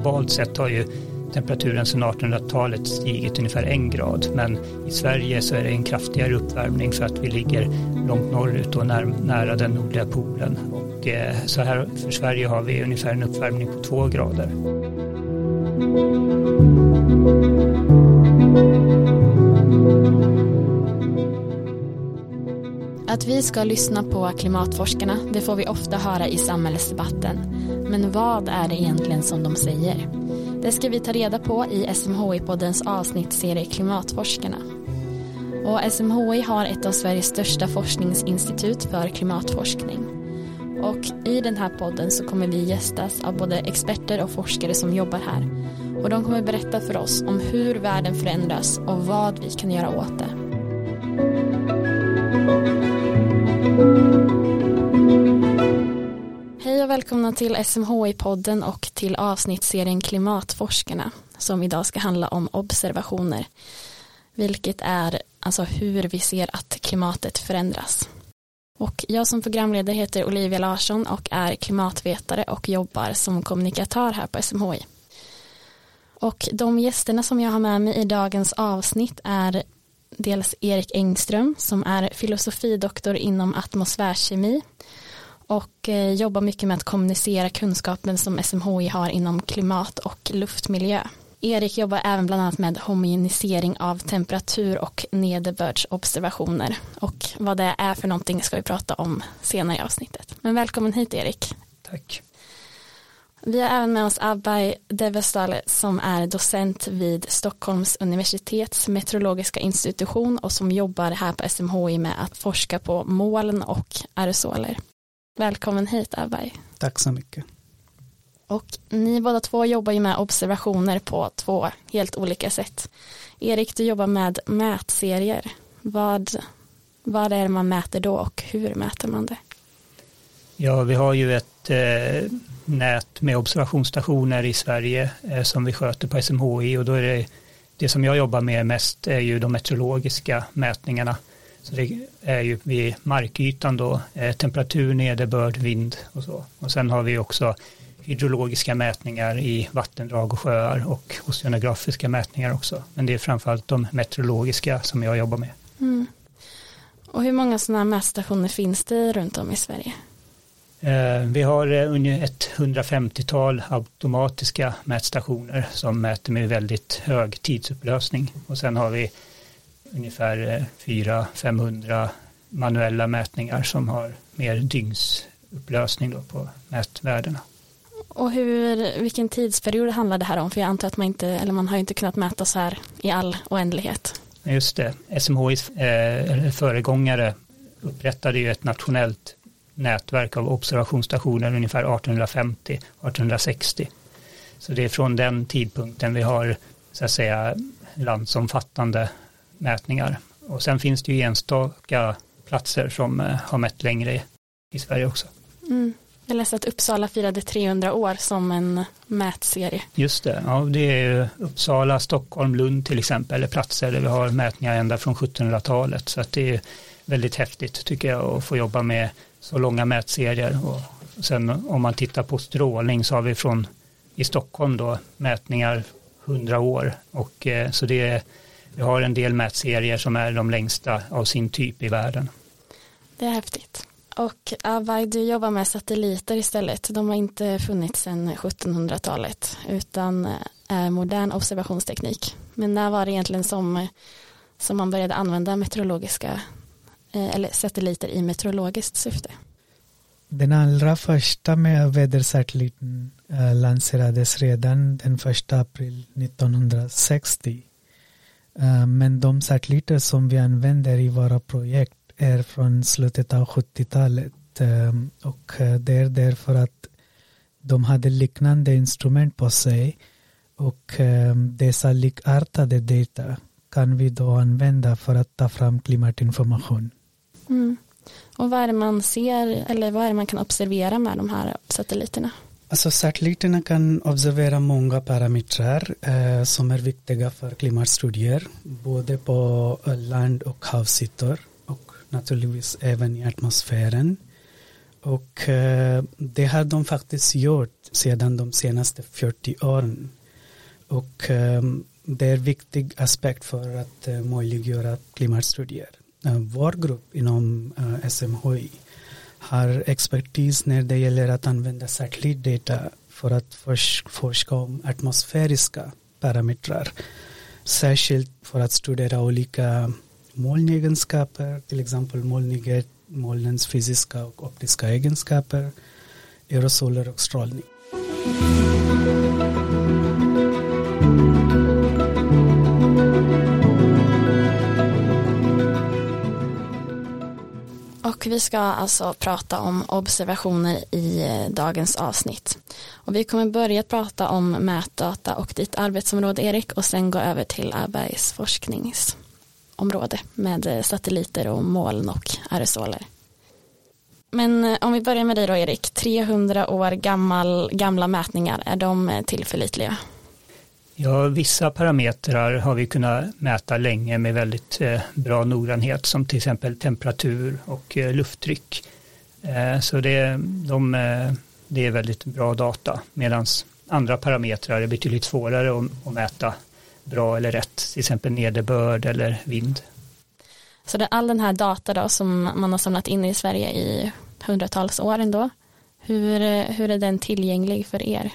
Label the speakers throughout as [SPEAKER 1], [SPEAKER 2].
[SPEAKER 1] globalt sett har ju temperaturen sedan 1800-talet stigit ungefär en grad men i Sverige så är det en kraftigare uppvärmning för att vi ligger långt norrut och nära den nordliga polen. Och eh, så här för Sverige har vi ungefär en uppvärmning på två grader.
[SPEAKER 2] Att vi ska lyssna på klimatforskarna, det får vi ofta höra i samhällsdebatten. Men vad är det egentligen som de säger? Det ska vi ta reda på i SMHI-poddens avsnittsserie Klimatforskarna. Och SMHI har ett av Sveriges största forskningsinstitut för klimatforskning. Och i den här podden så kommer vi gästas av både experter och forskare som jobbar här. Och de kommer berätta för oss om hur världen förändras och vad vi kan göra åt det. Hej och välkomna till SMHI-podden och till avsnittsserien Klimatforskarna som idag ska handla om observationer, vilket är alltså hur vi ser att klimatet förändras. Och jag som programledare heter Olivia Larsson och är klimatvetare och jobbar som kommunikatör här på SMHI. Och de gästerna som jag har med mig i dagens avsnitt är dels Erik Engström som är filosofidoktor inom atmosfärkemi och eh, jobbar mycket med att kommunicera kunskapen som SMHI har inom klimat och luftmiljö. Erik jobbar även bland annat med homogenisering av temperatur och nederbördsobservationer och vad det är för någonting ska vi prata om senare i avsnittet. Men välkommen hit Erik.
[SPEAKER 1] Tack.
[SPEAKER 2] Vi har även med oss Abhay Devestale som är docent vid Stockholms universitets meteorologiska institution och som jobbar här på SMHI med att forska på moln och aerosoler. Välkommen hit Abhay.
[SPEAKER 3] Tack så mycket.
[SPEAKER 2] Och ni båda två jobbar ju med observationer på två helt olika sätt. Erik, du jobbar med mätserier. Vad, vad är det man mäter då och hur mäter man det?
[SPEAKER 1] Ja, vi har ju ett eh, nät med observationsstationer i Sverige eh, som vi sköter på SMHI och då är det det som jag jobbar med mest är ju de meteorologiska mätningarna. Så det är ju vid markytan då, eh, temperatur, nederbörd, vind och så. Och sen har vi också hydrologiska mätningar i vattendrag och sjöar och oceanografiska mätningar också. Men det är framförallt de meteorologiska som jag jobbar med. Mm.
[SPEAKER 2] Och hur många sådana mätstationer finns det runt om i Sverige?
[SPEAKER 1] Eh, vi har ungefär ett 150-tal automatiska mätstationer som mäter med väldigt hög tidsupplösning och sen har vi ungefär 400-500 manuella mätningar som har mer dygnsupplösning då på mätvärdena.
[SPEAKER 2] Och hur, vilken tidsperiod handlar det här om? För jag antar att man inte, eller man har inte kunnat mäta så här i all oändlighet.
[SPEAKER 1] Just det, SMHIs eh, föregångare upprättade ju ett nationellt nätverk av observationsstationer ungefär 1850-1860. Så det är från den tidpunkten vi har så att säga landsomfattande mätningar. Och sen finns det ju enstaka platser som eh, har mätt längre i Sverige också.
[SPEAKER 2] Mm. Jag läste att Uppsala firade 300 år som en mätserie.
[SPEAKER 1] Just det, ja, det är Uppsala, Stockholm, Lund till exempel, eller platser där vi har mätningar ända från 1700-talet. Så att det är väldigt häftigt tycker jag att få jobba med så långa mätserier. Och sen om man tittar på strålning så har vi från i Stockholm då mätningar 100 år och eh, så det är, vi har en del mätserier som är de längsta av sin typ i världen.
[SPEAKER 2] Det är häftigt. Och Avaj, du jobbar med satelliter istället. De har inte funnits sedan 1700-talet utan eh, är modern observationsteknik. Men när var det egentligen som, som man började använda meteorologiska Eh, eller satelliter i meteorologiskt syfte.
[SPEAKER 3] Den allra första med vädersatelliten eh, lanserades redan den första april 1960. Eh, men de satelliter som vi använder i våra projekt är från slutet av 70-talet och det är därför att de hade liknande instrument på sig och dessa likartade data kan vi då använda för att ta fram klimatinformation.
[SPEAKER 2] Mm. Och vad är det man ser eller vad är det man kan observera med de här satelliterna?
[SPEAKER 3] Alltså satelliterna kan observera många parametrar eh, som är viktiga för klimatstudier, både på land och havsytor och naturligtvis även i atmosfären. Och eh, det har de faktiskt gjort sedan de senaste 40 åren. Och eh, det är en viktig aspekt för att eh, möjliggöra klimatstudier. Vår grupp inom SMHI har expertis när det gäller att använda satellitdata för att forska om atmosfäriska parametrar. Särskilt för att studera olika molnegenskaper, till exempel molnighet, molnens fysiska och optiska egenskaper, aerosoler och strålning.
[SPEAKER 2] Och vi ska alltså prata om observationer i eh, dagens avsnitt. Och vi kommer börja prata om mätdata och ditt arbetsområde Erik och sen gå över till Abergs forskningsområde med eh, satelliter och moln och aerosoler. Men eh, om vi börjar med dig då Erik, 300 år gammal, gamla mätningar, är de tillförlitliga?
[SPEAKER 1] Ja, vissa parametrar har vi kunnat mäta länge med väldigt eh, bra noggrannhet som till exempel temperatur och eh, lufttryck. Eh, så det, de, det är väldigt bra data medan andra parametrar är betydligt svårare att, att mäta bra eller rätt, till exempel nederbörd eller vind.
[SPEAKER 2] Så det är all den här data då som man har samlat in i Sverige i hundratals år ändå, hur, hur är den tillgänglig för er?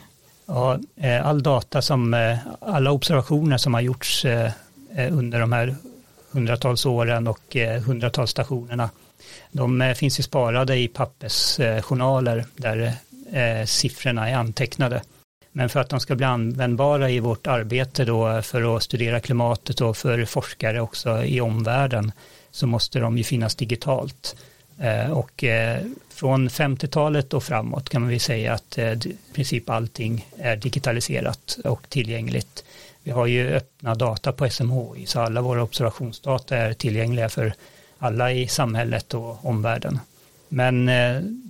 [SPEAKER 1] Ja, eh, all data som, eh, alla observationer som har gjorts eh, under de här hundratals åren och hundratals stationerna, de finns ju sparade i pappersjournaler där siffrorna är antecknade. Men för att de ska bli användbara i vårt arbete då för att studera klimatet och för forskare också i omvärlden så måste de ju finnas digitalt. Eh, och eh, från 50-talet och framåt kan man väl säga att eh, i princip allting är digitaliserat och tillgängligt. Vi har ju öppna data på SMHI så alla våra observationsdata är tillgängliga för alla i samhället och omvärlden. Men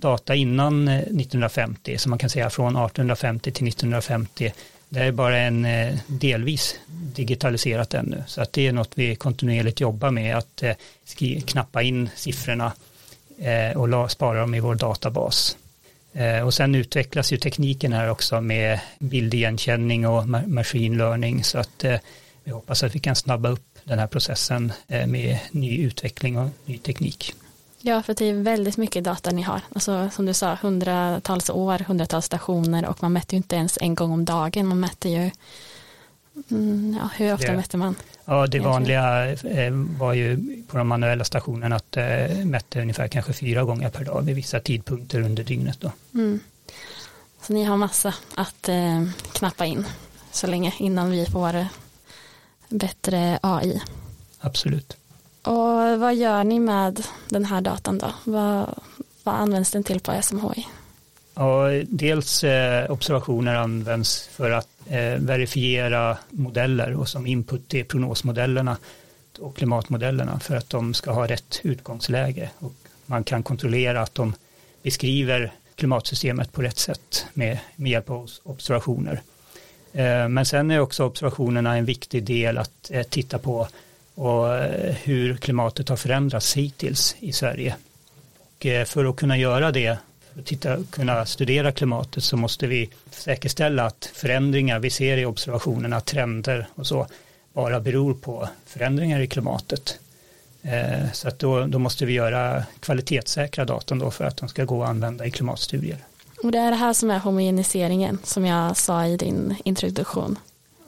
[SPEAKER 1] data innan 1950, som man kan säga från 1850 till 1950, det är bara en delvis digitaliserat ännu. Så att det är något vi kontinuerligt jobbar med, att knappa in siffrorna och spara dem i vår databas. Eh, och sen utvecklas ju tekniken här också med bildigenkänning och machine learning så att eh, vi hoppas att vi kan snabba upp den här processen med ny utveckling och ny teknik.
[SPEAKER 2] Ja, för det är väldigt mycket data ni har. Alltså, som du sa, hundratals år, hundratals stationer och man mäter ju inte ens en gång om dagen. Man mäter ju, mm, ja, hur ofta det, mäter man?
[SPEAKER 1] Ja, det vanliga eh, var ju på de manuella stationerna att eh, mätte ungefär kanske fyra gånger per dag vid vissa tidpunkter under dygnet. Då. Mm.
[SPEAKER 2] Så ni har massa att eh, knappa in så länge innan vi får bättre AI.
[SPEAKER 1] Absolut.
[SPEAKER 2] Och vad gör ni med den här datan då? Vad, vad används den till på SMHI?
[SPEAKER 1] Ja, dels eh, observationer används för att eh, verifiera modeller och som input till prognosmodellerna och klimatmodellerna för att de ska ha rätt utgångsläge och man kan kontrollera att de beskriver klimatsystemet på rätt sätt med, med hjälp av observationer. Eh, men sen är också observationerna en viktig del att titta på och hur klimatet har förändrats hittills i Sverige. Och för att kunna göra det titta, kunna studera klimatet så måste vi säkerställa att förändringar vi ser i observationerna, trender och så, bara beror på förändringar i klimatet. Eh, så att då, då måste vi göra kvalitetssäkra datan då för att de ska gå att använda i klimatstudier.
[SPEAKER 2] Och det är det här som är homogeniseringen som jag sa i din introduktion.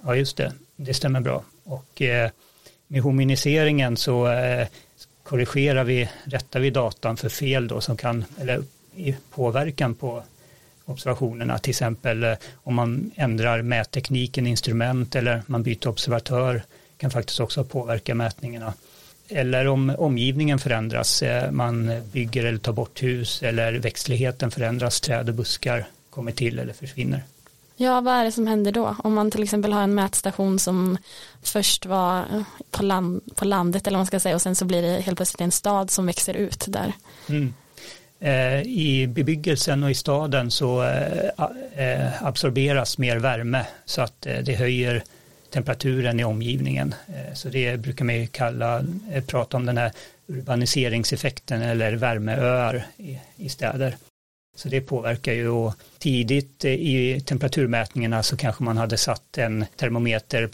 [SPEAKER 1] Ja, just det. Det stämmer bra. Och eh, med homogeniseringen så eh, korrigerar vi, rättar vi datan för fel då som kan, eller i påverkan på observationerna, till exempel eh, om man ändrar mättekniken, instrument eller man byter observatör kan faktiskt också påverka mätningarna. Eller om omgivningen förändras, eh, man bygger eller tar bort hus eller växtligheten förändras, träd och buskar kommer till eller försvinner.
[SPEAKER 2] Ja, vad är det som händer då? Om man till exempel har en mätstation som först var på, land, på landet eller vad man ska säga och sen så blir det helt plötsligt en stad som växer ut där. Mm.
[SPEAKER 1] Eh, I bebyggelsen och i staden så eh, eh, absorberas mer värme så att det höjer temperaturen i omgivningen. Så det brukar man kalla, prata om den här urbaniseringseffekten eller värmeöar i, städer. Så det påverkar ju och tidigt i temperaturmätningarna så kanske man hade satt en termometer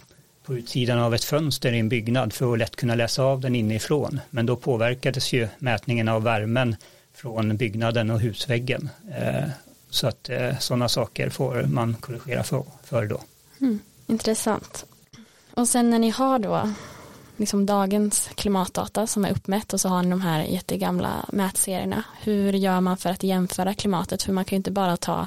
[SPEAKER 1] på utsidan av ett fönster i en byggnad för att lätt kunna läsa av den inifrån. Men då påverkades ju mätningen av värmen från byggnaden och husväggen. Eh, så att eh, sådana saker får man korrigera för, för då.
[SPEAKER 2] Mm, intressant. Och sen när ni har då liksom dagens klimatdata som är uppmätt och så har ni de här jättegamla mätserierna. Hur gör man för att jämföra klimatet? För man kan ju inte bara ta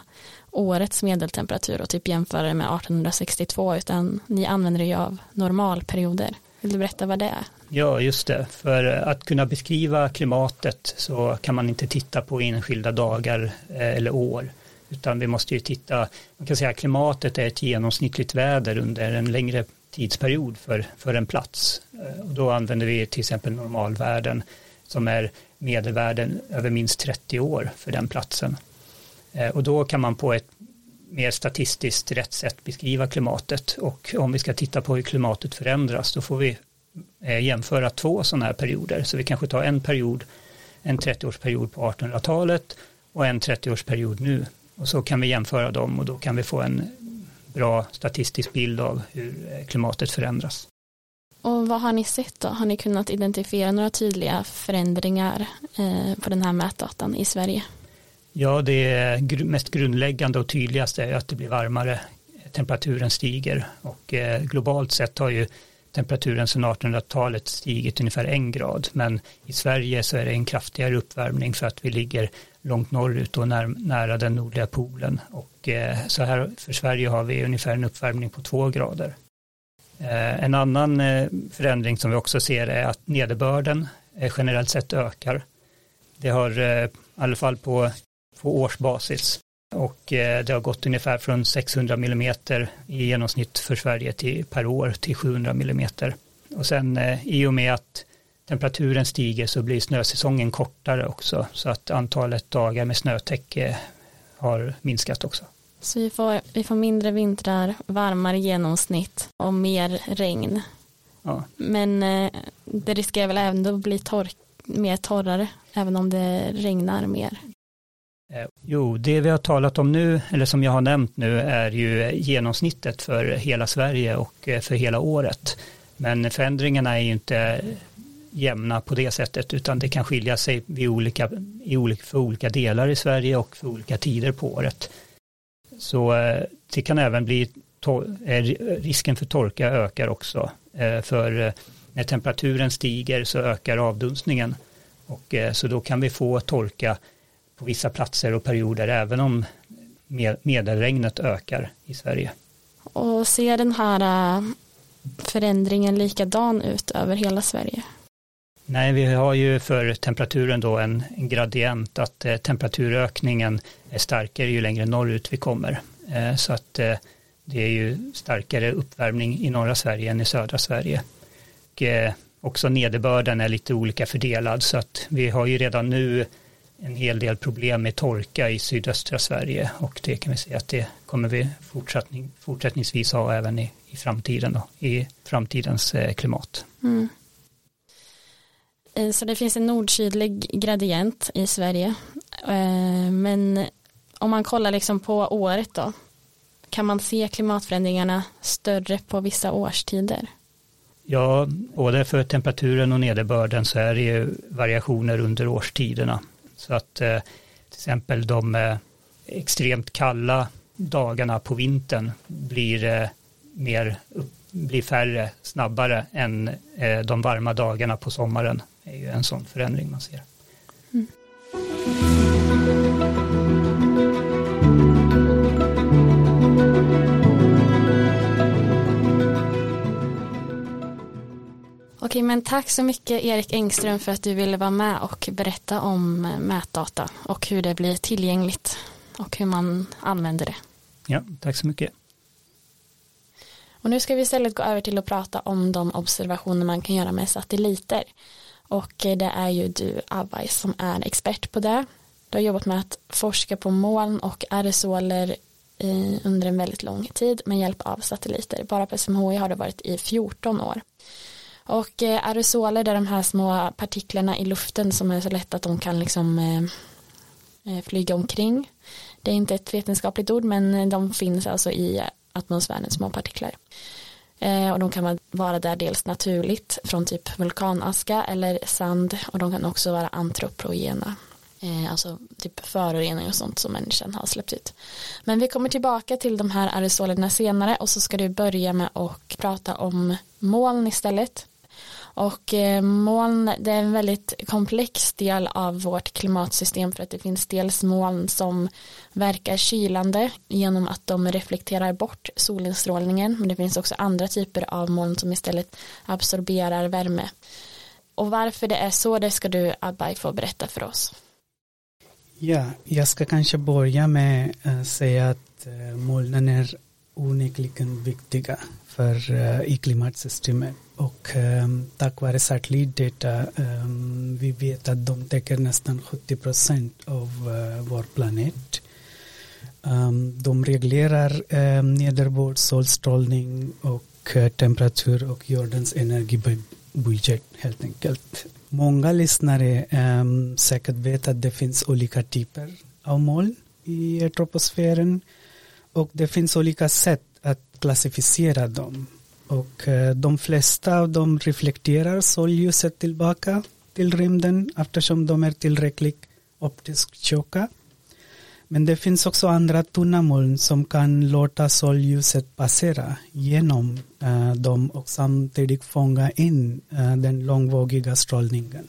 [SPEAKER 2] årets medeltemperatur och typ jämföra det med 1862 utan ni använder ju av normalperioder. Vill du berätta vad det är?
[SPEAKER 1] Ja, just det. För eh, att kunna beskriva klimatet så kan man inte titta på enskilda dagar eh, eller år. Utan vi måste ju titta, man kan säga att klimatet är ett genomsnittligt väder under en längre tidsperiod för, för en plats. Eh, och då använder vi till exempel normalvärden som är medelvärden över minst 30 år för den platsen. Och då kan man på ett mer statistiskt rätt sätt beskriva klimatet och om vi ska titta på hur klimatet förändras då får vi jämföra två sådana här perioder. Så vi kanske tar en period, en 30-årsperiod på 1800-talet och en 30-årsperiod nu. Och så kan vi jämföra dem och då kan vi få en bra statistisk bild av hur eh, klimatet förändras.
[SPEAKER 2] Och vad har ni sett då? Har ni kunnat identifiera några tydliga förändringar på den här mätdatan i Sverige?
[SPEAKER 1] Ja, det mest grundläggande och tydligaste är att det blir varmare. Temperaturen stiger och eh, globalt sett har ju temperaturen sedan 1800-talet stigit ungefär en grad. Men i Sverige så är det en kraftigare uppvärmning för att vi ligger långt norrut och nära den nordliga polen. Och eh, så här för Sverige har vi ungefär en uppvärmning på två grader. Eh, en annan eh, förändring som vi också ser är att nederbörden eh, generellt sett ökar. Det har eh, i alla fall på på årsbasis. Och eh, det har gått ungefär från 600 mm i genomsnitt för Sverige till, per år till 700 mm. Och sen eh, i och med att temperaturen stiger så blir snösäsongen kortare också så att antalet dagar med snötäcke har minskat också.
[SPEAKER 2] Så vi får, vi får mindre vintrar, varmare genomsnitt och mer regn. Ja. Men eh, det riskerar väl även att bli torr, mer torrare även om det regnar mer.
[SPEAKER 1] Eh, jo, det vi har talat om nu, eller som jag har nämnt nu, är ju genomsnittet för hela Sverige och eh, för hela året. Men förändringarna är ju inte jämna på det sättet, utan det kan skilja sig vid olika, i olika, för olika delar i Sverige och för olika tider på året. Så eh, det kan även bli, risken för torka ökar också, för när temperaturen stiger så ökar avdunstningen och så då kan vi få torka på vissa platser och perioder även om medelregnet ökar i Sverige.
[SPEAKER 2] Och ser den här äh, förändringen likadan ut över hela Sverige?
[SPEAKER 1] Nej, vi har ju för temperaturen då en, en gradient att eh, temperaturökningen är starkare ju längre norrut vi kommer. Eh, så att eh, det är ju starkare uppvärmning i norra Sverige än i södra Sverige. Och, eh, också nederbörden är lite olika fördelad så att vi har ju redan nu en hel del problem med torka i sydöstra Sverige och det kan vi säga att det kommer vi fortsättning, fortsättningsvis ha även i, i framtiden då, i framtidens eh, klimat. Mm.
[SPEAKER 2] Eh, så det finns en nordsydlig gradient i Sverige. Eh, men om man kollar liksom på året då, kan man se klimatförändringarna större på vissa årstider?
[SPEAKER 1] Ja, både för temperaturen och nederbörden så är det ju variationer under årstiderna. Så att eh, till exempel de eh, extremt kalla dagarna på vintern blir, eh, mer, blir färre snabbare än de varma dagarna på sommaren. Det är ju en sån förändring man ser. Mm.
[SPEAKER 2] Okej, men tack så mycket Erik Engström för att du ville vara med och berätta om mätdata och hur det blir tillgängligt och hur man använder det.
[SPEAKER 1] Ja, tack så mycket.
[SPEAKER 2] Och nu ska vi istället gå över till att prata om de observationer man kan göra med satelliter. Och det är ju du, Avai, som är expert på det. Du har jobbat med att forska på moln och aerosoler under en väldigt lång tid med hjälp av satelliter. Bara på SMHI har det varit i 14 år. Och eh, aerosoler är de här små partiklarna i luften som är så lätt att de kan liksom eh, eh flyga omkring. Det är inte ett vetenskapligt ord men eh, de finns alltså i atmosfären små partiklar. Eh, och de kan vara där dels naturligt från typ vulkanaska eller sand och de kan också vara antropogena Eh, alltså typ föroreningar och sånt som människan har släppt ut. Men vi kommer tillbaka till de här aerosolerna senare och så ska du börja med att prata om moln istället. Och eh, moln det är en väldigt komplex del av vårt klimatsystem för att det finns dels moln som verkar kylande genom att de reflekterar bort solinstrålningen men det finns också andra typer av moln som istället absorberar värme. Och varför det är så det ska du Abay få berätta för oss.
[SPEAKER 3] Ja, jag ska kanske börja med att säga att eh, molnen är onekligen viktiga för eh, i klimatsystemet och um, tack vare satellitdata um, ehm, vi vet att de täcker nästan 70 procent av uh, vår planet. Um, de reglerar um, nederbörd, solstrålning och uh, temperatur och jordens energibudget helt enkelt. Många lyssnare um, säkert vet att det finns olika typer av moln i troposfären och det finns olika sätt att klassificera dem. Och eh, de flesta av dem reflekterar solljuset tillbaka till rymden eftersom de är tillräckligt optiskt tjocka. Men det finns också andra tunna moln som kan låta solljuset passera genom eh, dem och samtidigt fånga in eh, den långvågiga strålningen.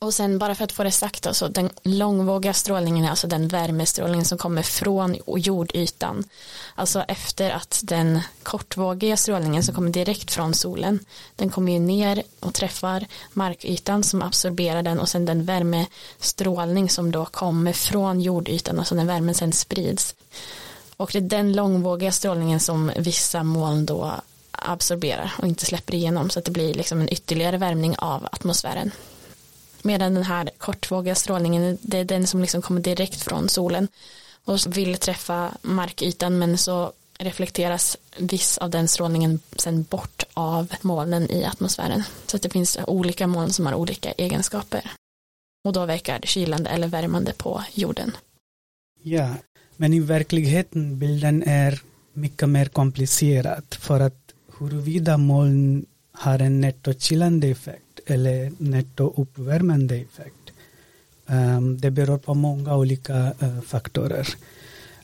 [SPEAKER 2] Och sen bara för att få det sagt då, så den långvågiga strålningen är alltså den värmestrålning som kommer från jordytan. Alltså efter att den kortvågiga strålningen som kommer direkt från solen, den kommer ju ner och träffar markytan som absorberar den och sen den värmestrålning som då kommer från jordytan, alltså den värmen sen sprids. Och det är den långvågiga strålningen som vissa moln då absorberar och inte släpper igenom så att det blir liksom en ytterligare värmning av atmosfären. Medan den här kortvågiga strålningen, det är den som liksom kommer direkt från solen och vill träffa markytan men så reflekteras viss av den strålningen sen bort av molnen i atmosfären. Så att det finns olika moln som har olika egenskaper. Och då verkar kylande eller värmande på jorden.
[SPEAKER 3] Ja, men i verkligheten bilden är mycket mer komplicerad för att huruvida moln har en nettokylande effekt eller nettouppvärmande effekt. Um, det beror på många olika uh, faktorer.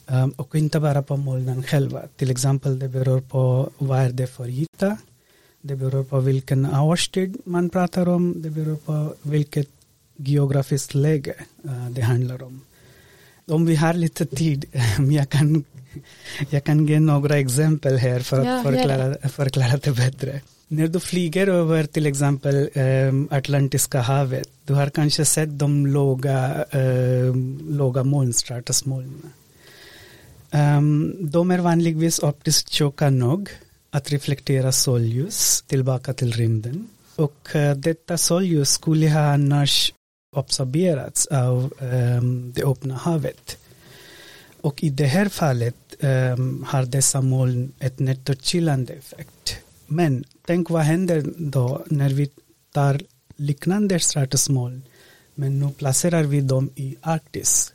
[SPEAKER 3] Um, och inte bara på molnen själva. Till exempel det beror på vad är det för yta. Det beror på vilken årstid man pratar om. Det beror på vilket geografiskt läge uh, det handlar om. Om vi har lite tid, jag kan, jag kan ge några exempel här för att ja, förklara, förklara det bättre. När du flyger över till exempel um, Atlantiska havet, du har kanske sett de låga, um, låga moln, stratusmoln. Um, ehm, de är vanligtvis optiskt tjocka nog att reflektera solljus tillbaka till rymden. Och uh, detta solljus skulle ha annars absorberats av um, det öppna havet. Och i det här fallet um, har dessa moln ett nettokylande effekt. Men tänk vad händer då när vi tar liknande stratusmoln men nu placerar vi dem i Arktis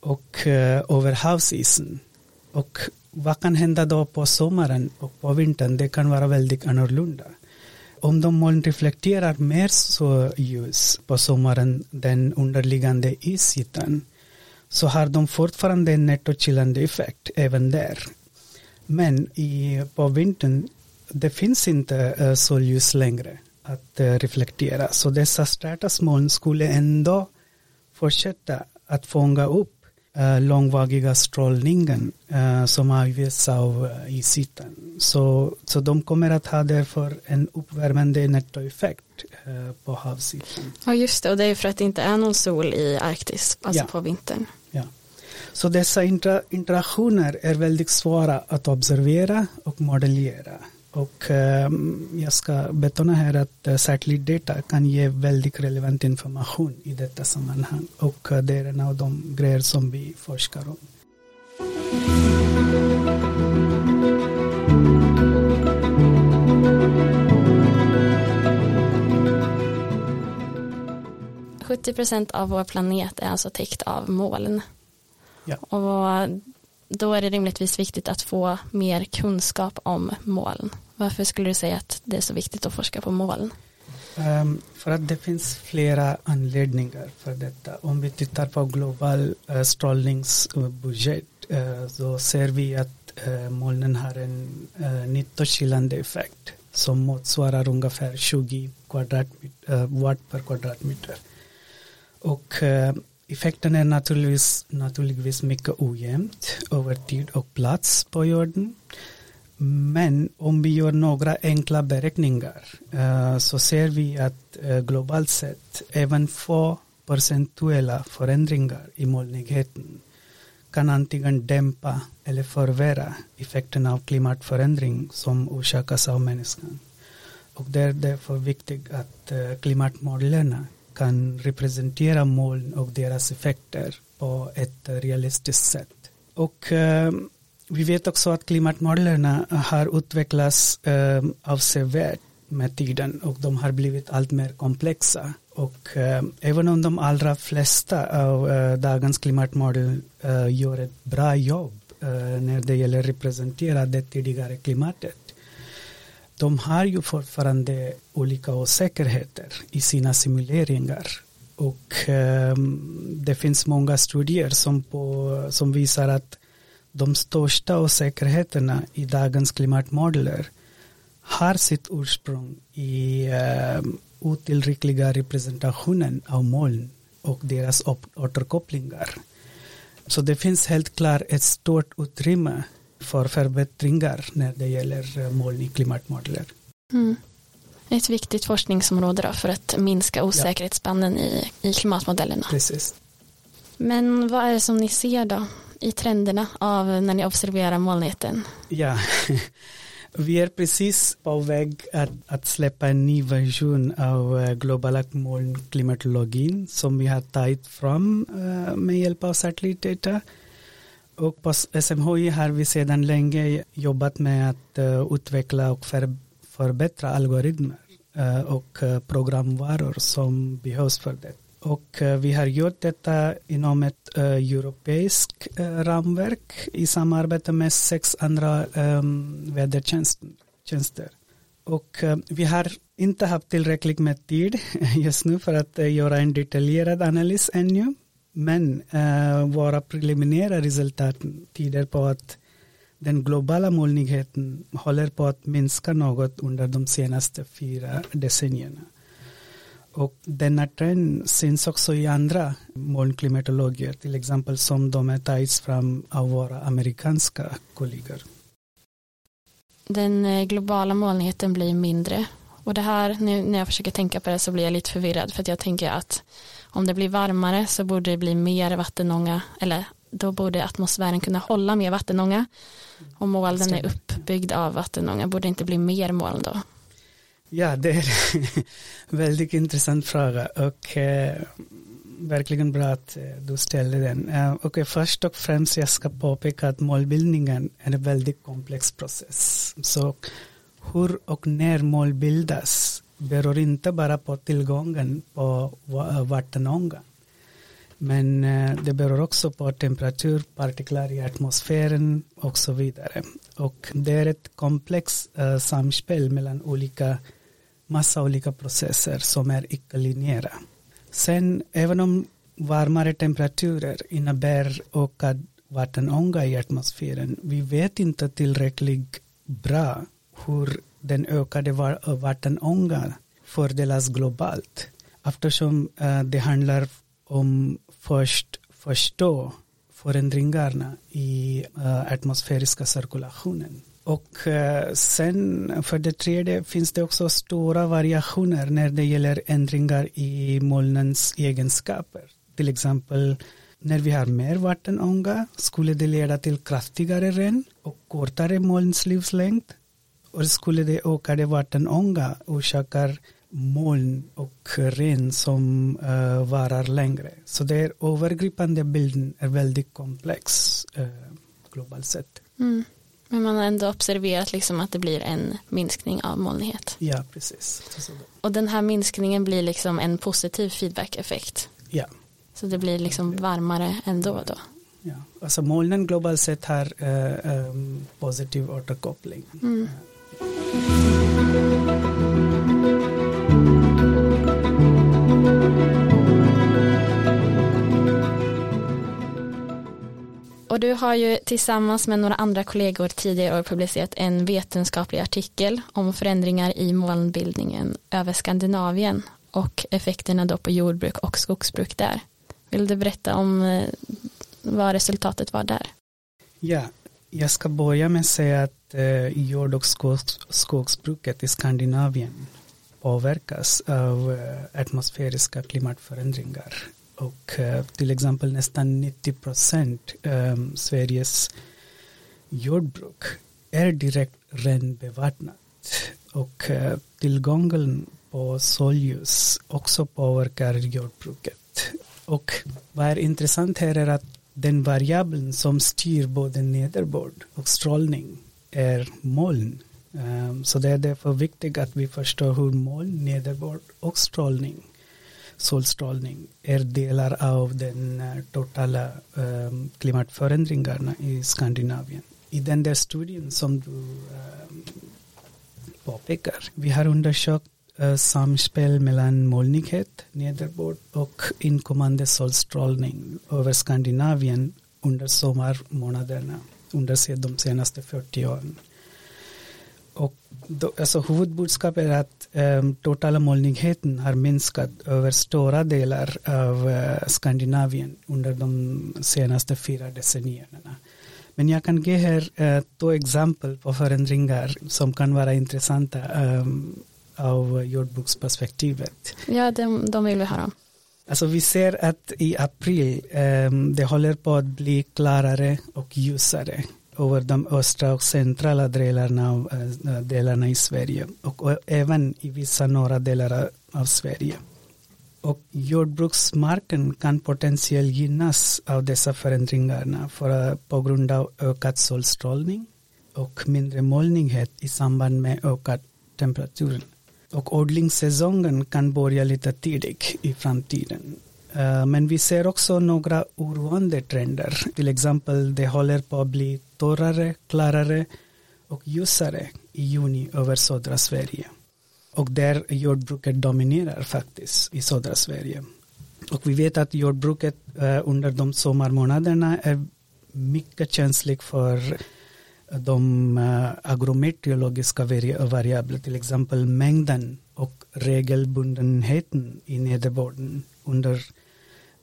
[SPEAKER 3] och uh, över havsisen. Och vad kan hända då på sommaren och på vintern? Det kan vara väldigt annorlunda. Om de moln reflekterar mer så ljus på sommaren den underliggande isytan så har de fortfarande en nettokylande effekt även där. Men i, på vintern det finns inte uh, solljus längre att uh, reflektera. Så dessa stratusmoln skulle ändå fortsätta att fånga upp uh, långvariga strålningen som avges av isytan. Så, så de kommer att ha därför en uppvärmande nettoeffekt på havsytan.
[SPEAKER 2] Ja just det, och det är för att det inte är någon sol i Arktis, alltså ja. på vintern.
[SPEAKER 3] Ja. Så dessa inter interaktioner är väldigt svåra att observera och modellera. Och um, jag ska betona här att uh, satellitdata kan ge väldigt relevant information i detta sammanhang och uh, det är en av de grejer som vi forskar om.
[SPEAKER 2] 70 procent av vår planet är alltså täckt av moln.
[SPEAKER 3] Ja.
[SPEAKER 2] Och då är det rimligtvis viktigt att få mer kunskap om moln. Varför skulle du säga att det är så viktigt att forska på moln?
[SPEAKER 3] Um, för att det finns flera anledningar för detta. Om vi tittar på global uh, strålningsbudget uh, så ser vi att uh, molnen har en uh, nyttokilande effekt som motsvarar ungefär 20 kvadratmeter, watt per kvadratmeter. Och effekten är naturligtvis, naturligtvis mycket ojämnt över tid och plats på jorden. Men om vi gör några enkla beräkningar uh, så ser vi att uh, globalt sett även få procentuella förändringar i molnigheten kan antingen dämpa eller förvärra effekten av klimatförändring som orsakas av människan. Och det är därför viktigt att eh, uh, klimatmodellerna kan representera moln och deras effekter på ett realistiskt sätt. Och vi vet också att klimatmodellerna har utvecklats eh, avsevärt med tiden och de har blivit allt mer komplexa. Och eh, även om de allra flesta av eh, dagens klimatmodell eh, gör ett bra jobb eh, när det gäller att representera det tidigare klimatet de har ju fortfarande olika osäkerheter i sina simuleringar. Och eh, det finns många studier som, på, som visar att de största osäkerheterna i dagens klimatmodeller har sitt ursprung i uh, otillräckliga representationen av moln och deras återkopplingar. Så det finns helt klart ett stort utrymme för förbättringar när det gäller eh, moln i klimatmodeller.
[SPEAKER 2] Mm. Ett viktigt forskningsområde då för att minska osäkerhetsspannen ja. i, i klimatmodellerna.
[SPEAKER 3] Precis.
[SPEAKER 2] Men vad är det som ni ser då i trenderna av när ni observerar molnigheten?
[SPEAKER 3] Ja, vi är precis på väg att, att släppa en ny version av eh, globala molnklimatologin som vi har tagit fram eh, med hjälp av satellitdata. Och på SMHI har vi sedan länge jobbat med att eh, utveckla och förbättra algoritmer och programvaror som behövs för det. Och eh, vi har gjort detta inom ett eh, uh, europeiskt uh, eh, ramverk i samarbete med sex andra um, vädertjänster. Och uh, vi har inte haft tillräckligt med tid just nu för att göra en detaljerad analys ännu. Men våra preliminära resultat tyder på att den globala molnigheten håller på att minska något under de senaste fyra decennierna. Och denna trend syns också i andra molnklimatologer, till exempel som de är tagits fram av våra amerikanska kollegor.
[SPEAKER 2] Den eh, globala molnigheten blir mindre och det här, nu när jag försöker tänka på det så blir jag lite förvirrad för att jag tänker att om det blir varmare så borde det bli mer vattenånga eller då borde atmosfären kunna hålla mer vattenånga. Om molnen är uppbyggd av vattenånga borde det inte bli mer moln då?
[SPEAKER 3] Ja, det är en väldigt intressant fråga och eh, verkligen bra att eh, du ställde den. Eh, okay, först och främst jag ska påpeka att målbildningen är en väldigt komplex process. Så hur och när mål bildas beror inte bara på tillgången på vattenånga. Men eh, det beror också på temperatur, partiklar i atmosfären och så vidare. Och det är ett komplext eh, samspel mellan olika massa olika processer som är icke-linjära. Sen även om varmare temperaturer innebär ökad vattenånga i atmosfären, vi vet inte tillräckligt bra hur den ökade vattenångan fördelas globalt eftersom eh, det handlar om först förstå förändringarna i eh, atmosfäriska cirkulationen. Och eh, sen för det tredje finns det också stora variationer när det gäller ändringar i molnens egenskaper. Till exempel när vi har mer vattenånga skulle det leda till kraftigare regn och kortare molns livslängd. Och skulle det ökade vattenånga orsakar moln och regn som uh, varar längre. Så det är övergripande bilden är väldigt komplex uh, globalt sett.
[SPEAKER 2] Mm. Men man har ändå observerat liksom att det blir en minskning av molnighet.
[SPEAKER 3] Ja, precis.
[SPEAKER 2] Och den här minskningen blir liksom en positiv feedback-effekt.
[SPEAKER 3] Ja.
[SPEAKER 2] Så det blir liksom varmare ändå då?
[SPEAKER 3] Ja. Alltså molnen globalt sett har uh, um, positiv återkoppling. Mm.
[SPEAKER 2] Och du har ju tillsammans med några andra kollegor tidigare år publicerat en vetenskaplig artikel om förändringar i molnbildningen över Skandinavien och effekterna då på jordbruk och skogsbruk där. Vill du berätta om eh, vad resultatet var där?
[SPEAKER 3] Ja, jag ska börja med att säga att eh, jord och skogs, skogsbruket i Skandinavien påverkas av eh, atmosfäriska klimatförändringar och eh, till exempel nästan 90 procent ehm, Sveriges jordbruk är direkt renbevattnat och eh, tillgången på solljus också påverkar jordbruket. Och vad är intressant här är att den variabeln som styr både nederbörd och strålning är moln. Ehm, så det är därför viktigt att vi förstår hur moln, nederbörd och strålning, solstrålning är delar av den eh, totala um, klimatförändringarna i Skandinavien. I den där studien som du um, påpekar, vi har undersökt uh, samspel mellan molnighet, nederbörd och inkommande solstrålning över Skandinavien under sommarmånaderna under de senaste 40 åren. Och då, alltså huvudbudskapet är att um, totala molnigheten har minskat över stora delar av uh, Skandinavien under de senaste fyra decennierna. Men jag kan ge här uh, två exempel på förändringar som kan vara intressanta um, av jordbruksperspektivet.
[SPEAKER 2] Ja, de, de vill vi höra om.
[SPEAKER 3] Alltså vi ser att i april um, det håller på att bli klarare och ljusare över de östra och centrala delarna, av, eh, delarna i Sverige och, även i vissa norra delar av Sverige. Och jordbruksmarken kan potentiellt gynnas av dessa förändringarna för, eh, på grund av ökad solstrålning och mindre molnighet i samband med ökad temperatur och odlingssäsongen kan börja lite tidigt i framtiden. Eh, men vi ser också några oroande trender. Till exempel det håller på att bli torrare, klarare och ljusare i juni över södra Sverige. Och där jordbruket dominerar faktiskt i södra Sverige. Och vi vet att jordbruket eh, under de sommarmånaderna är mycket känsligt för de eh, agrometeorologiska variabler, till exempel mängden och regelbundenheten i nederbörden under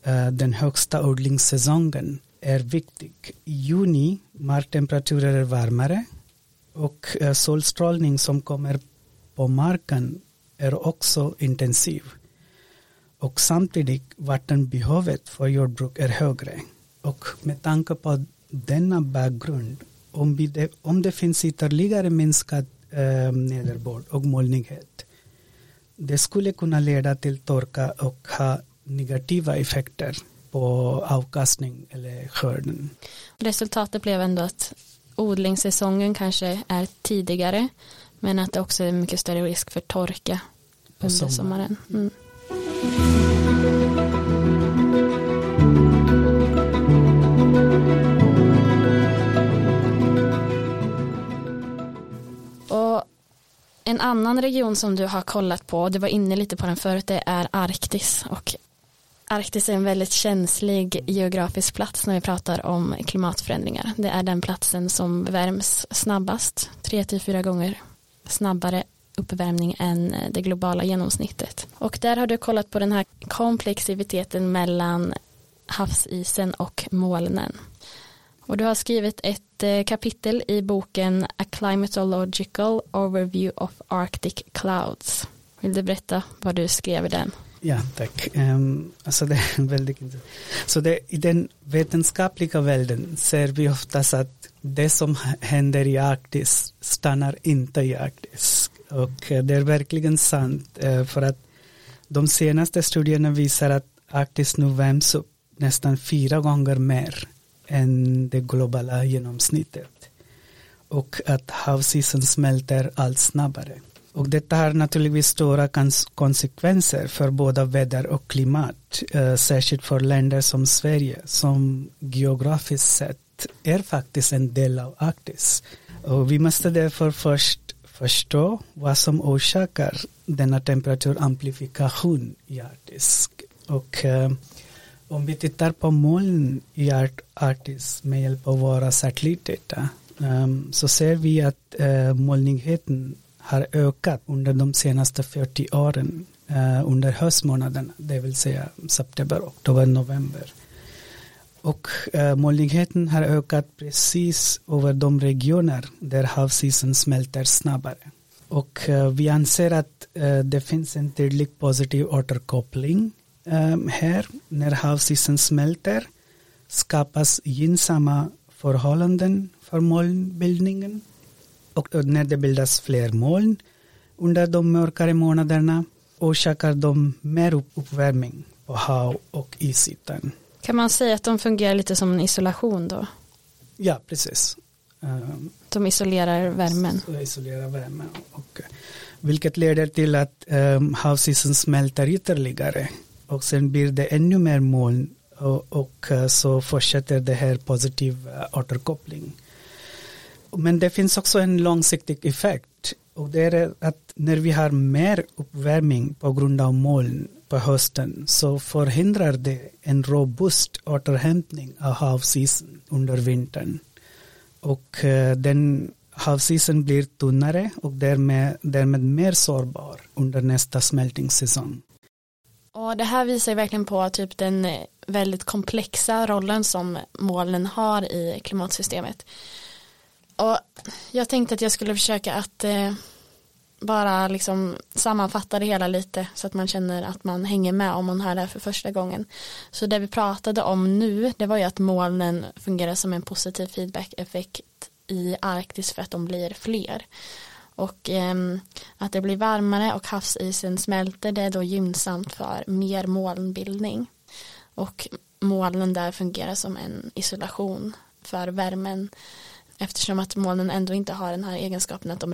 [SPEAKER 3] Eh, den högsta odlingssäsongen är viktig. I juni marktemperaturer är varmare och eh, solstrålning som kommer på marken är också intensiv. Och samtidigt vattenbehovet för jordbruk är högre. Och med tanke på denna bakgrund om, det, om det finns ytterligare minskad eh, nederbörd och molnighet, det skulle kunna leda till torka och ha negativa effekter på avkastning eller skörden.
[SPEAKER 2] Resultatet blev ändå att odlingssäsongen kanske är tidigare men att det också är mycket större risk för torka under sommaren. Mm. En annan region som du har kollat på, du var inne lite på den förut, det är Arktis och Arktis är en väldigt känslig geografisk plats när vi pratar om klimatförändringar. Det är den platsen som värms snabbast, tre till fyra gånger snabbare uppvärmning än det globala genomsnittet. Och där har du kollat på den här komplexiteten mellan havsisen och molnen. Och du har skrivit ett eh, kapitel i boken A Climatological Overview of Arctic Clouds. Vill du berätta vad du skrev i den?
[SPEAKER 3] Ja, tack. Um, alltså det är väldigt intressant. Så det, i den vetenskapliga världen ser vi oftast att det som händer i Arktis stannar inte i Arktis. Och det är verkligen sant eh, för att de senaste studierna visar att Arktis nu värms upp nästan fyra gånger mer än det globala genomsnittet och att havsisen smälter allt snabbare. Och detta har naturligtvis stora konsekvenser för både väder och klimat, eh, särskilt för länder som Sverige som geografiskt sett är faktiskt en del av Arktis. Och vi måste därför först förstå vad som orsakar denna temperaturamplifikation i Arktis. Och eh, om vi tittar på moln i Arktis med hjälp av våra satellitdata eh, så ser vi att eh, molnigheten har ökat under de senaste 40 åren eh, under höstmånaderna, det vill säga september, oktober, november. Och eh, molnigheten har ökat precis över de regioner där havsisen smälter snabbare. Och eh, vi anser att eh, det finns en tydlig positiv återkoppling eh, här när havsisen smälter skapas gynnsamma förhållanden för molnbildningen och när det bildas fler moln under de mörkare månaderna orsakar de mer uppvärmning på hav och isytan.
[SPEAKER 2] Kan man säga att de fungerar lite som en isolation då?
[SPEAKER 3] Ja, precis.
[SPEAKER 2] Ehm, de isolerar värmen?
[SPEAKER 3] De isolerar värmen. Och, vilket leder till att um, havsisen smälter ytterligare och sen blir det ännu mer moln och, och eh, så fortsätter det här positiv eh, återkoppling. Men det finns också en långsiktig effekt och det är att när vi har mer uppvärmning på grund av moln på hösten så förhindrar det en robust återhämtning av havsisen under vintern. Och eh, den havsisen blir tunnare och därmed, därmed mer sårbar under nästa smältningssäsong.
[SPEAKER 2] Och det här visar verkligen på typ den väldigt komplexa rollen som molnen har i klimatsystemet. Och jag tänkte att jag skulle försöka att eh, bara liksom sammanfatta det hela lite så att man känner att man hänger med om man hör det här för första gången. Så det vi pratade om nu det var ju att molnen fungerar som en positiv feedback-effekt i Arktis för att de blir fler. Och eh, att det blir varmare och havsisen smälter det är då gynnsamt för mer molnbildning. Och molnen där fungerar som en isolation för värmen eftersom att molnen ändå inte har den här egenskapen att de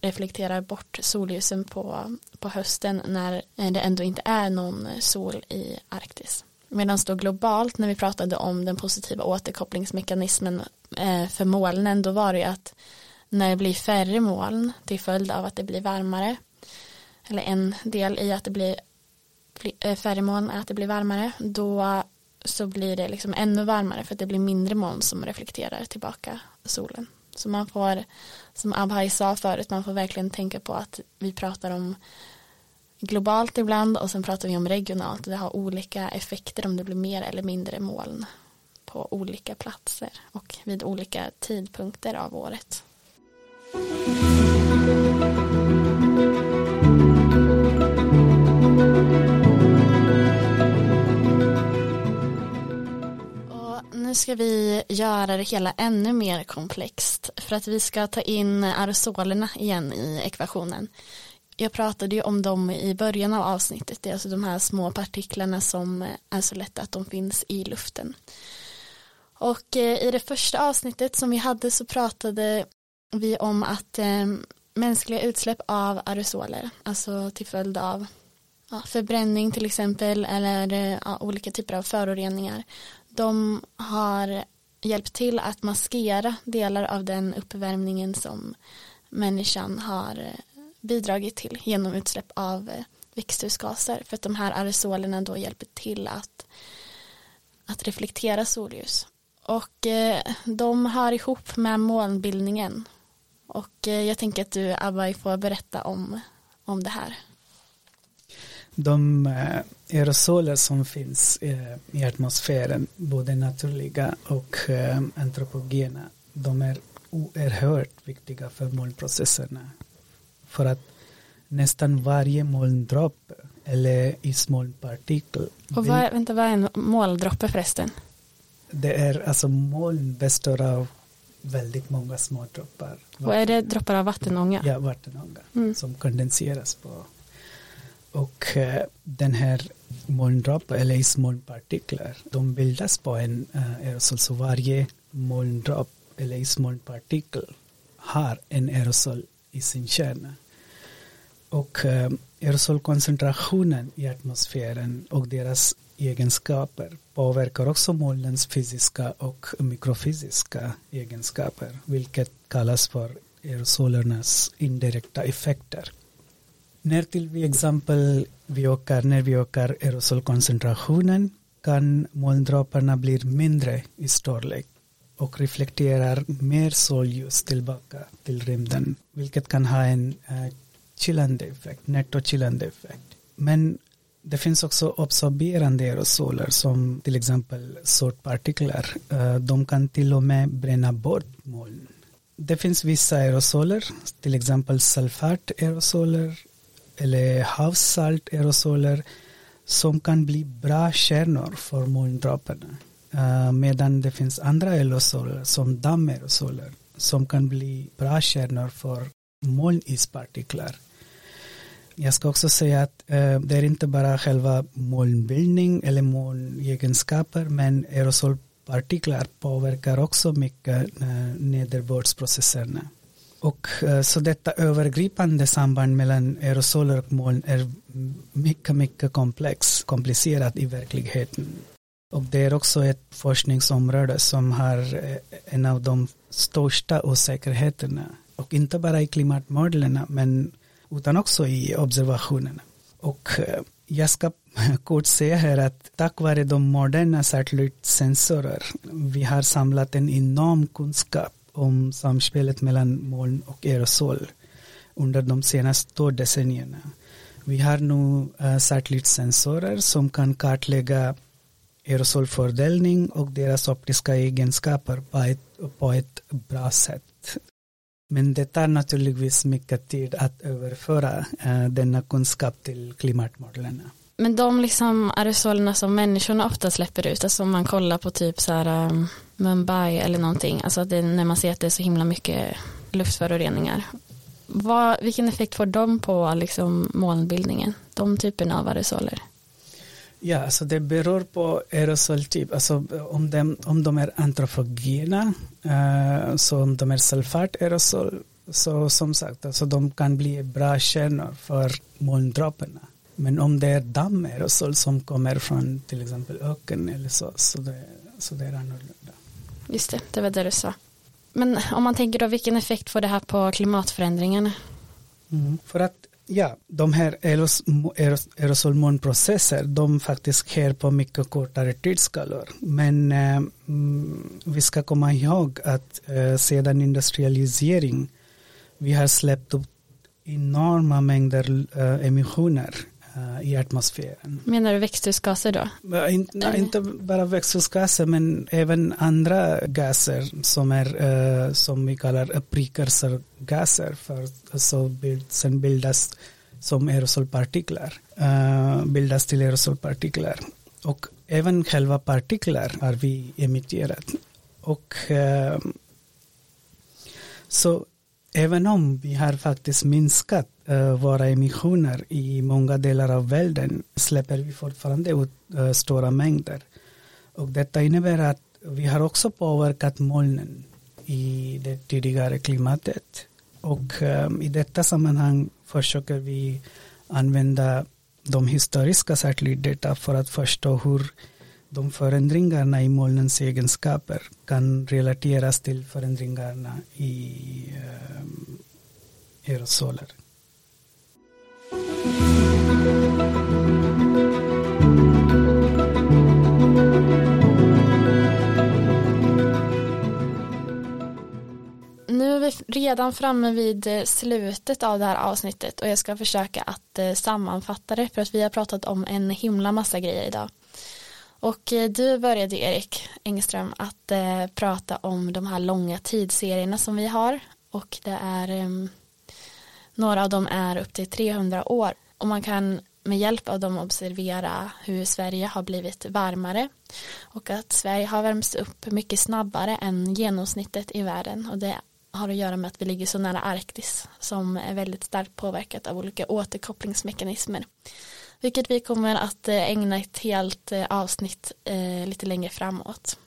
[SPEAKER 2] reflekterar bort solljusen på, på hösten när det ändå inte är någon sol i Arktis. Medan då globalt när vi pratade om den positiva återkopplingsmekanismen eh, för molnen då var det ju att när det blir färre moln till följd av att det blir varmare eller en del i att det blir eh, färre moln är att det blir varmare då så blir det liksom ännu varmare för att det blir mindre moln som reflekterar tillbaka solen. Så man får, som Abhai sa förut, man får verkligen tänka på att vi pratar om globalt ibland och sen pratar vi om regionalt. Det har olika effekter om det blir mer eller mindre moln på olika platser och vid olika tidpunkter av året. Nu ska vi göra det hela ännu mer komplext för att vi ska ta in aerosolerna igen i ekvationen. Jag pratade ju om dem i början av avsnittet, det är alltså de här små partiklarna som är så lätta att de finns i luften. Och eh, i det första avsnittet som vi hade så pratade vi om att eh, mänskliga utsläpp av aerosoler, alltså till följd av förbränning till exempel eller eh, ja, olika typer av föroreningar, de har hjälpt till att maskera delar av den uppvärmningen som människan har eh, bidragit till genom utsläpp av eh, växthusgaser. För att de här aerosolerna då hjälper till att, att reflektera solljus. Och eh, de hör ihop med molnbildningen. Och eh, jag tänker att du Abba får berätta om, om det här
[SPEAKER 3] de eh, aerosoler som finns eh, i atmosfären, både naturliga och eh, antropogena, de är oerhört viktiga för molnprocesserna. För att nästan varje molndroppe eller ismolnpartikel.
[SPEAKER 2] Och vad, vänta, vad är en molndroppe förresten?
[SPEAKER 3] Det är alltså moln består av väldigt många små droppar.
[SPEAKER 2] Och är det droppar av vattenånga?
[SPEAKER 3] Ja, vattenånga mm. som kondenseras på och eh, den här molndropp eller ismolnpartiklar, de bildas på en eh, aerosol. Så varje molndropp eller ismolnpartikel har en aerosol i sin kärna. Och eh, aerosolkoncentrationen i atmosfären och deras egenskaper påverkar också molnens fysiska och mikrofysiska egenskaper, vilket kallas för aerosolernas indirekta effekter. När till exempel vi ökar, när vi ökar aerosolkoncentrationen kan molndropparna bli mindre i storlek och reflekterar mer solljus tillbaka till rymden, vilket kan ha en uh, eh, chillande effekt, nettochillande effekt. Men det finns också absorberande aerosoler som till exempel sortpartiklar. Uh, eh, de kan till och med bränna bort moln. Det finns vissa aerosoler, till exempel sulfataerosoler eller havssalt-aerosoler som kan bli bra kärnor för molndropparna. Uh, eh, medan det finns andra aerosoler som dammaerosoler som kan bli bra kärnor för molnispartiklar. Jag ska också säga att eh, det är inte bara själva molnbildning eller molnegenskaper men aerosolpartiklar påverkar också mycket eh, nederbördsprocesserna. Och eh, så detta övergripande samband mellan aerosoler och moln är mycket, mycket komplex, komplicerat i verkligheten. Och det är också ett forskningsområde som har eh, en av de största osäkerheterna. Och inte bara i klimatmodellerna men utan också i observationerna. Och eh, jag ska kort säga här att tack vare de moderna satellitsensorer vi har samlat en enorm kunskap om samspelet mellan moln och aerosol under de senaste två decennierna. Vi har nu uh, satellitsensorer som kan kartlägga aerosolfördelning och deras optiska egenskaper på ett, på ett bra sätt. Men det tar naturligtvis mycket tid att överföra uh, denna kunskap till klimatmodellerna.
[SPEAKER 2] Men de liksom aerosolerna som människorna ofta släpper ut, alltså om man kollar på typ så här um, Mumbai eller någonting, alltså det, när man ser att det är så himla mycket luftföroreningar. Vad, vilken effekt får de på liksom molnbildningen, de typerna av aerosoler?
[SPEAKER 3] Ja, alltså det beror på aerosoltyp, alltså om de, om de är antropogena, eh, så om de är sulfataerosol, så som sagt, alltså de kan bli bra kärnor för molndropparna. Men om det är dammaerosol som kommer från till exempel öken eller så, så det, så det är annorlunda.
[SPEAKER 2] Just det, det var det du sa. Men om man tänker då, vilken effekt får det här på klimatförändringarna?
[SPEAKER 3] Mm, för att ja, de här aerosolmolnprocesser, de faktiskt sker på mycket kortare tidsskalor. Men eh, mm, vi ska komma ihåg att eh, sedan industrialisering, vi har släppt upp enorma mängder eh, emissioner i atmosfären.
[SPEAKER 2] Menar du växthusgaser då?
[SPEAKER 3] In, nej, inte bara växthusgaser men även andra gaser som är uh, som vi kallar precursor-gaser för alltså bild, sen bildas som aerosolpartiklar bildas till aerosolpartiklar och även själva partiklar har vi emitterat och så även om vi har faktiskt minskat uh, våra emissioner i många delar av världen släpper vi fortfarande ut uh, stora mängder. Och detta innebär att vi har också påverkat molnen i det tidigare klimatet. Och um, i detta sammanhang försöker vi använda de historiska satellitdata för att förstå hur de förändringarna i molnens egenskaper kan relateras till förändringarna i aerosoler.
[SPEAKER 2] Nu är vi redan framme vid eh, slutet av det här avsnittet och jag ska försöka att eh, sammanfatta det för att vi har pratat om en himla massa grejer idag. Och eh, du började Erik Engström att prata om de här långa tidsserierna som vi har och det är ehm, några av dem är upp till 300 år och man kan med hjälp av dem observera hur Sverige har blivit varmare och att Sverige har värmts upp mycket snabbare än genomsnittet i världen och det har att göra med att vi ligger så nära Arktis som är väldigt starkt påverkat av olika återkopplingsmekanismer vilket vi kommer att eh, ägna ett helt eh, avsnitt eh, lite längre framåt.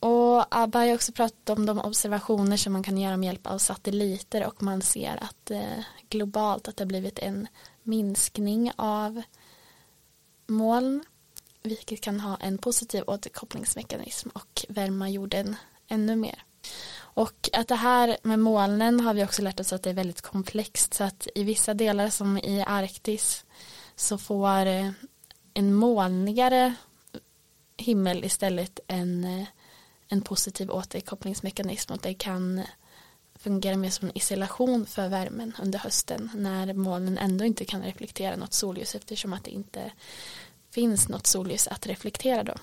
[SPEAKER 2] Och Abba har ju också pratat om de observationer som man kan göra med hjälp av satelliter och man ser att eh, globalt att det har blivit en minskning av moln vilket kan ha en positiv återkopplingsmekanism och värma jorden ännu mer. Och att det här med molnen har vi också lärt oss att det är väldigt komplext så att i vissa delar som i Arktis så får eh, en molnigare himmel istället en, eh, en positiv återkopplingsmekanism och det kan fungera mer som en isolation för värmen under hösten när molnen ändå inte kan reflektera något solljus eftersom att det inte finns något solljus att reflektera då.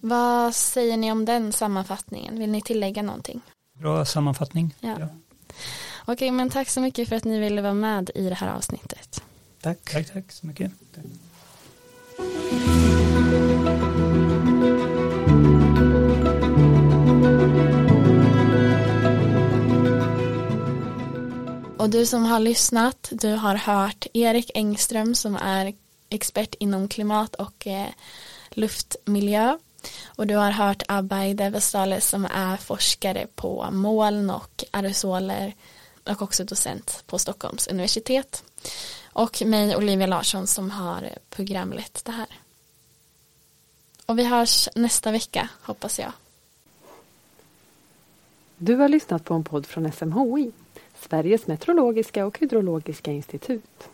[SPEAKER 2] Vad säger ni om den sammanfattningen? Vill ni tillägga någonting?
[SPEAKER 1] Bra sammanfattning.
[SPEAKER 2] Ja. ja. Okej, men tack så mycket för att ni ville vara med i det här avsnittet.
[SPEAKER 1] Tack. Tack, tack så mycket.
[SPEAKER 2] Och du som har lyssnat, du har hört Erik Engström som är expert inom klimat och eh, luftmiljö. Och du har hört Abay Devestales som är forskare på moln och aerosoler och också docent på Stockholms universitet. Och mig Olivia Larsson som har programlett det här. Och vi hörs nästa vecka hoppas jag.
[SPEAKER 4] Du har lyssnat på en podd från SMHI, Sveriges meteorologiska och hydrologiska institut.